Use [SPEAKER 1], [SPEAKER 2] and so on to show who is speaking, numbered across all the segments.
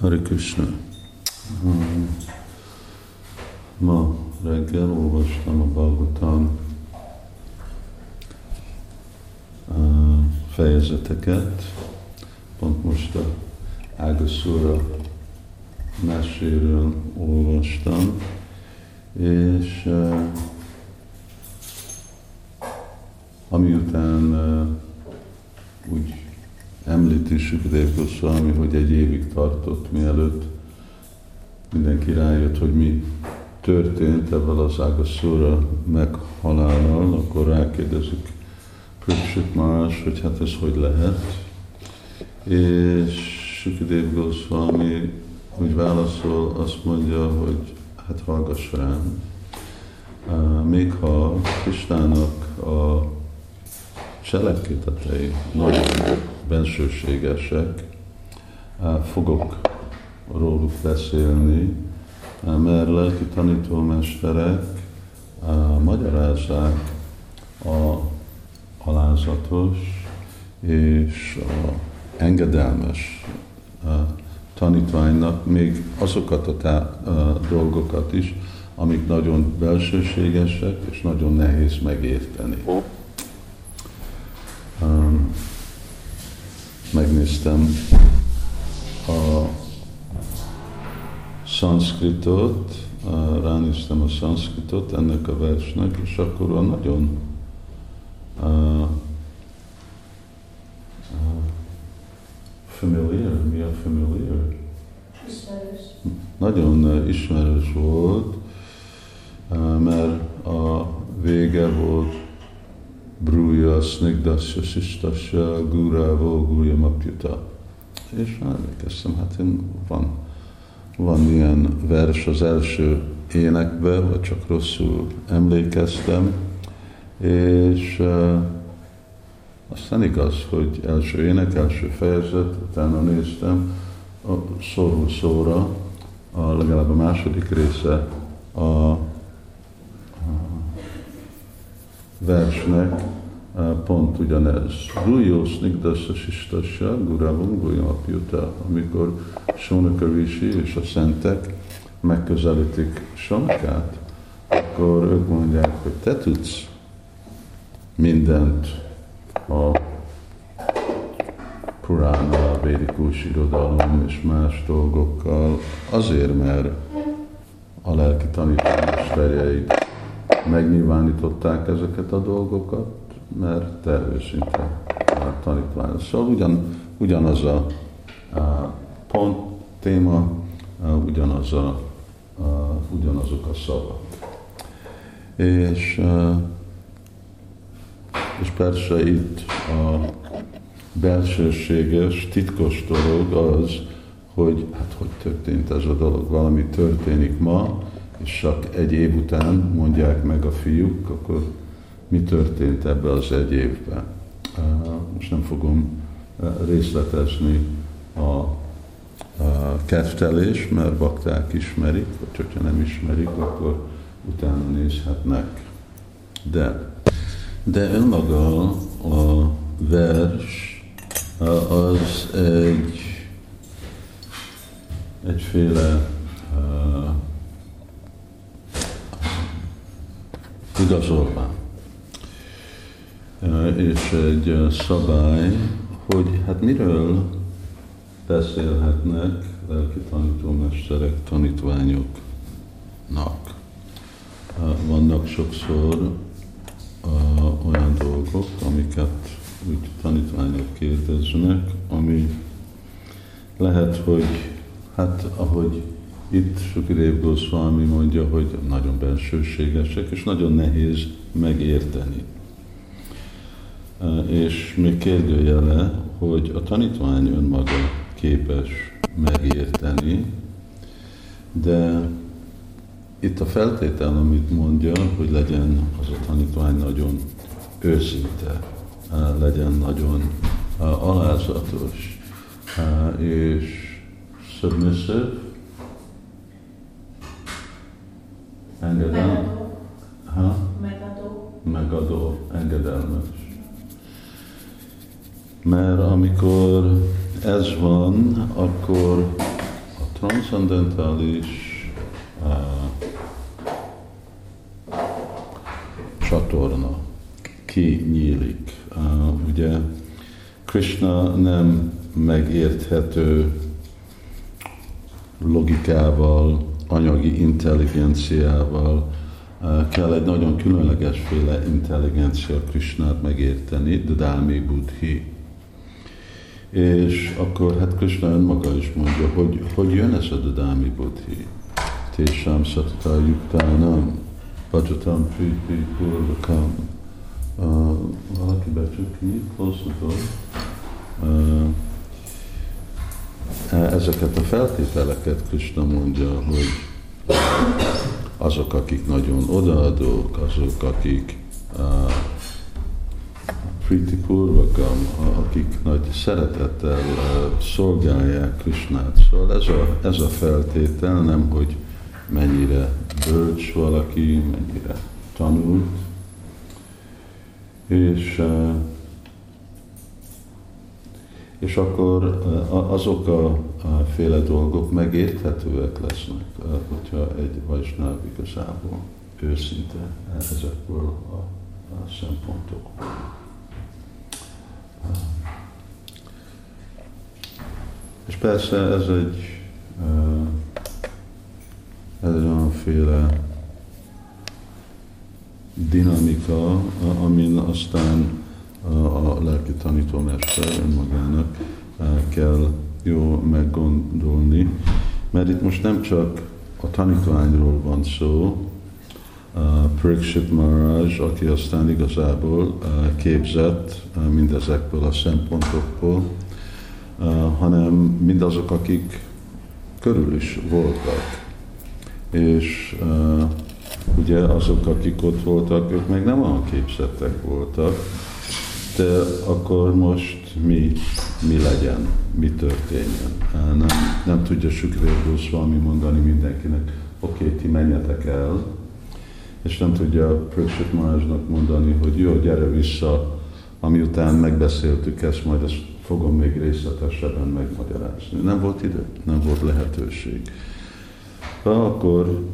[SPEAKER 1] Hare Krishna. Hmm. Ma reggel olvastam a Bhagavatam uh, fejezeteket, pont most a Ágaszúra meséről olvastam, és uh, amiután uh, úgy említi Sukadev Goswami, hogy egy évig tartott, mielőtt mindenki rájött, hogy mi történt ebben az Ágaszúra meghalállal, akkor rákérdezik Pripsit más, hogy hát ez hogy lehet. És Sukadev Goswami úgy válaszol, azt mondja, hogy hát hallgass rám. Még ha Kistának a cselekedetei nagyon bensőségesek, fogok róluk beszélni, mert lelki tanítómesterek magyarázzák a alázatos és a engedelmes tanítványnak még azokat a, tá- dolgokat is, amik nagyon belsőségesek és nagyon nehéz megérteni. Megnéztem a szanszkritot, ránéztem a szanszkritot ennek a versnek, és akkor a nagyon uh, uh, familiar, mi a familiar?
[SPEAKER 2] Ismerős.
[SPEAKER 1] Nagyon ismerős volt, uh, mert a vége volt Brúja, Snigdasya, Sistasya, Guravo, Gurya Mapjuta. És emlékeztem, hát én van, van ilyen vers az első énekbe, vagy csak rosszul emlékeztem, és uh, aztán igaz, hogy első ének, első fejezet, utána néztem, a szóról szóra, a, legalább a második része a, a versnek pont ugyanez. Gujó snigdassa sistassa, guravum gujamapjuta, amikor Sonaka és a szentek megközelítik Sonakát, akkor ők mondják, hogy te tudsz mindent a Purána, a védikus irodalom és más dolgokkal, azért, mert a lelki tanítómesterjeid megnyilvánították ezeket a dolgokat, mert te őszinte tanítvány. Szóval ugyan, ugyanaz a, a pont, téma, a, ugyanaz a, a, ugyanazok a szavak. És, és persze itt a belsőséges, titkos dolog az, hogy hát hogy történt ez a dolog. Valami történik ma, és csak egy év után mondják meg a fiúk, akkor mi történt ebbe az egy évben. Most nem fogom részletezni a kedvtelés, mert bakták ismerik, vagy hogyha nem ismerik, akkor utána nézhetnek. De, de önmaga a vers az egy egyféle uh, igazolvány és egy szabály, hogy hát miről beszélhetnek lelki tanítómesterek tanítványoknak. Vannak sokszor olyan dolgok, amiket úgy tanítványok kérdeznek, ami lehet, hogy hát ahogy itt Sukidev Goswami mondja, hogy nagyon bensőségesek, és nagyon nehéz megérteni és még kérdőjele, hogy a tanítvány önmaga képes megérteni, de itt a feltétel, amit mondja, hogy legyen az a tanítvány nagyon őszinte, legyen nagyon alázatos, és submissive, engedelmes, mert amikor ez van, akkor transzendentális uh, csatorna kinyílik. Uh, ugye Krishna nem megérthető logikával, anyagi intelligenciával, kell egy nagyon különlegesféle intelligencia Krishnát megérteni, Ddámi Buddhi. És akkor hát Krishna önmaga is mondja, hogy hogy jön ez a Ddámi Buddhi. Tésám Satata Yuktánam, Bhajatam Priti Purvakam. Valaki becsuk ki, hosszútól. Ezeket a feltételeket Krishna mondja, hogy azok, akik nagyon odaadók, azok, akik uh, Priti Purvakam, akik nagy szeretettel szolgálják Krishnát. Szóval ez a, ez a feltétel nem, hogy mennyire bölcs valaki, mennyire tanult, és és akkor azok a féle dolgok megérthetőek lesznek, hogyha egy vajsnáv igazából őszinte ezekből a, a szempontokból. És persze ez egy, ez egy olyanféle dinamika, amin aztán a lelki tanítómester önmagának kell jó meggondolni, mert itt most nem csak a tanítványról van szó, Pariksit Maharaj, aki aztán igazából képzett mindezekből a szempontokból, hanem mindazok, akik körül is voltak. És ugye azok, akik ott voltak, ők még nem olyan képzettek voltak, de akkor most mi, mi legyen, mi történjen. Nem, nem tudja Sukrév valami mondani mindenkinek, oké, okay, ti menjetek el, és nem tudja Pröksit Marázsnak mondani, hogy jó, gyere vissza, ami után megbeszéltük ezt, majd ezt fogom még részletesebben megmagyarázni. Nem volt idő, nem volt lehetőség. De akkor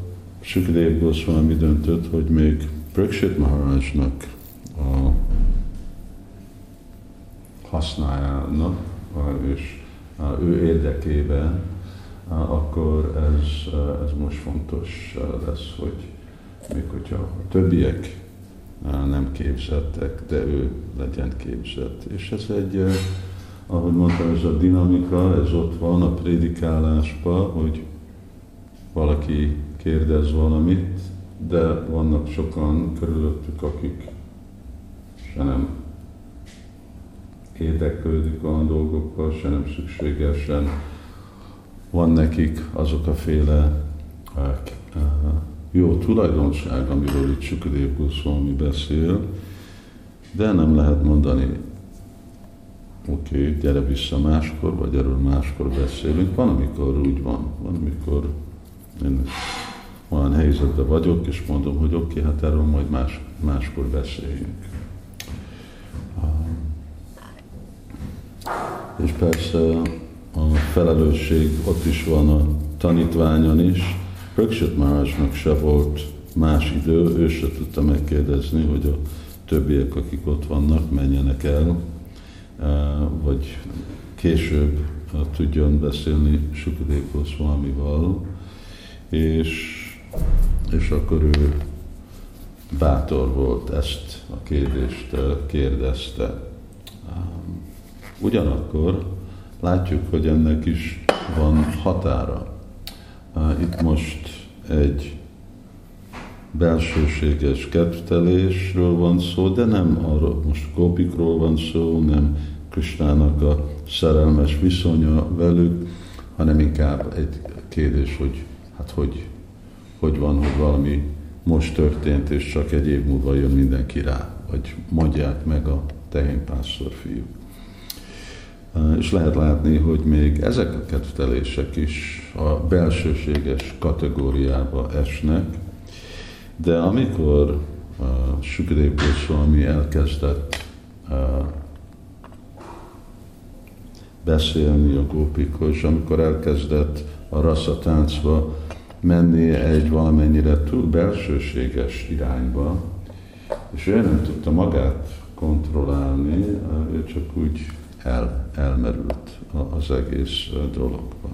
[SPEAKER 1] Sukrév Goswami döntött, hogy még Pröksit Maharajnak a használjanak, és ő érdekében, akkor ez, ez most fontos lesz, hogy még hogyha a többiek nem képzettek, de ő legyen képzett. És ez egy, ahogy mondtam, ez a dinamika, ez ott van a prédikálásban, hogy valaki kérdez valamit, de vannak sokan körülöttük, akik se nem érdeklődik a dolgokkal, se nem szükségesen. Van nekik azok a féle jó tulajdonság, amiről itt Sukadev Goswami beszél, de nem lehet mondani, oké, okay, gyere vissza máskor, vagy erről máskor beszélünk. Van, amikor úgy van, van, amikor én olyan helyzetben vagyok, és mondom, hogy oké, okay, hát erről majd más, máskor beszéljünk. és persze a felelősség ott is van a tanítványon is. Röksöt Márásnak se volt más idő, ő se tudta megkérdezni, hogy a többiek, akik ott vannak, menjenek el, vagy később tudjon beszélni Sukadev Goswamival, és, és akkor ő bátor volt, ezt a kérdést kérdezte. Ugyanakkor látjuk, hogy ennek is van határa. Itt most egy belsőséges kedvtelésről van szó, de nem arról, most gópikról van szó, nem Kristának a szerelmes viszonya velük, hanem inkább egy kérdés, hogy hát hogy, hogy van, hogy valami most történt, és csak egy év múlva jön mindenki rá, vagy mondják meg a tehénpásztor fiúk. És lehet látni, hogy még ezek a kedvtelések is a belsőséges kategóriába esnek, de amikor uh, Sukadev Goswami elkezdett uh, beszélni a gópikhoz, amikor elkezdett a rassa táncba menni egy valamennyire túl belsőséges irányba, és ő nem tudta magát kontrollálni, ő csak úgy el, elmerült az egész dologba.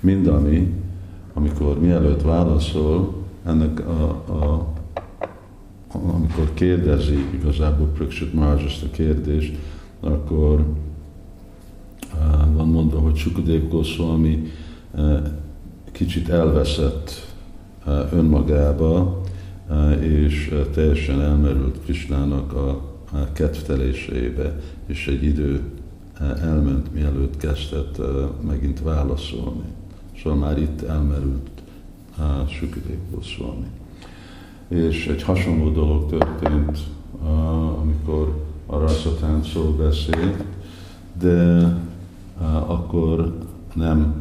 [SPEAKER 1] Mind ami, amikor mielőtt válaszol, ennek a, a amikor kérdezi igazából Priksit Maharaj ezt a kérdést, akkor van mondva, hogy Sukadev Goswami kicsit elveszett önmagába, és teljesen elmerült Krisnának a kedvtelésébe, és egy idő elment, mielőtt kezdett megint válaszolni. Szóval már itt elmerült Sukadev Goswami. És egy hasonló dolog történt, amikor a rasszatáncról beszélt, de akkor nem,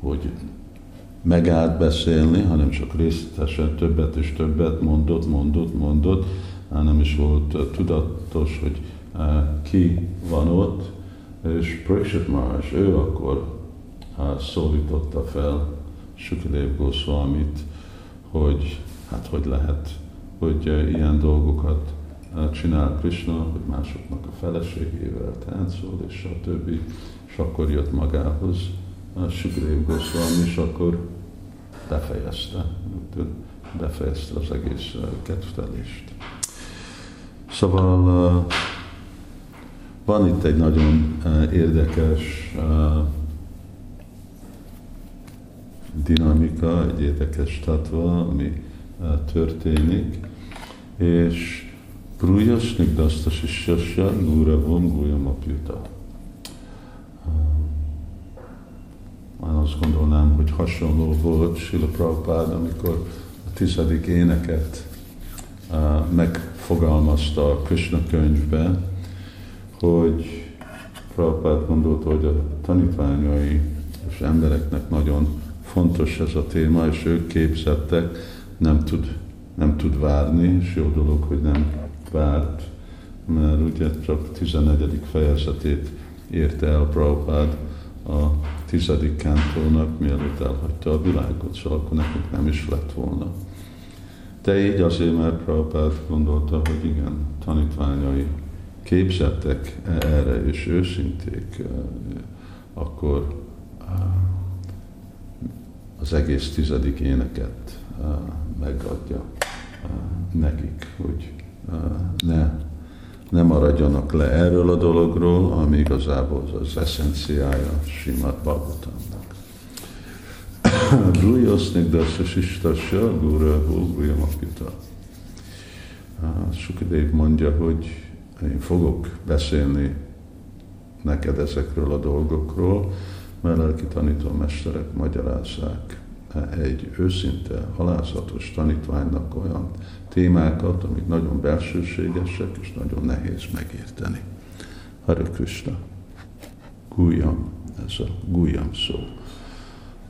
[SPEAKER 1] hogy megállt beszélni, hanem csak részletesen többet és többet mondott, mondott, mondott, nem is volt tudatos, hogy ki van ott, és Prakshit Maharaj, ő akkor szólította fel Sukadev Goswamit, hogy hát hogy lehet, hogy ilyen dolgokat csinál Krishna, hogy másoknak a feleségével táncol, és a többi, és akkor jött magához Sugrév Goswami, és akkor befejezte, befejezte az egész kedvtelést. Szóval van itt egy nagyon érdekes dinamika, egy érdekes tatva, ami történik, és Brujas Nigdasta Sishyasya Guravam Guyam Apjuta. Már azt gondolnám, hogy hasonló volt Sila Prabhupád, amikor a tizedik éneket megfogalmazta a Krishna könyvben, hogy Prabhupád gondolta, hogy a tanítványai és embereknek nagyon fontos ez a téma, és ők képzettek, nem tud, nem tud várni, és jó dolog, hogy nem várt, mert ugye csak 11. fejezetét érte el Prabhupád a tizedik kántónak, mielőtt elhagyta a világot, szóval akkor nekünk nem is lett volna. De így azért, mert Prabhupád gondolta, hogy igen, tanítványai képzettek erre, és őszinték, akkor az egész tizedik éneket megadja nekik, hogy ne, ne maradjanak le erről a dologról, ami igazából az eszenciája Simát Bhagavatamnak. Brújosznik daszasistasya gura Makita. Sukadev mondja, hogy én fogok beszélni neked ezekről a dolgokról, mert lelki tanítómesterek magyarázzák egy őszinte, halázatos tanítványnak olyan témákat, amik nagyon belsőségesek és nagyon nehéz megérteni. Hare Krishna. Gújam, ez a gújam szó.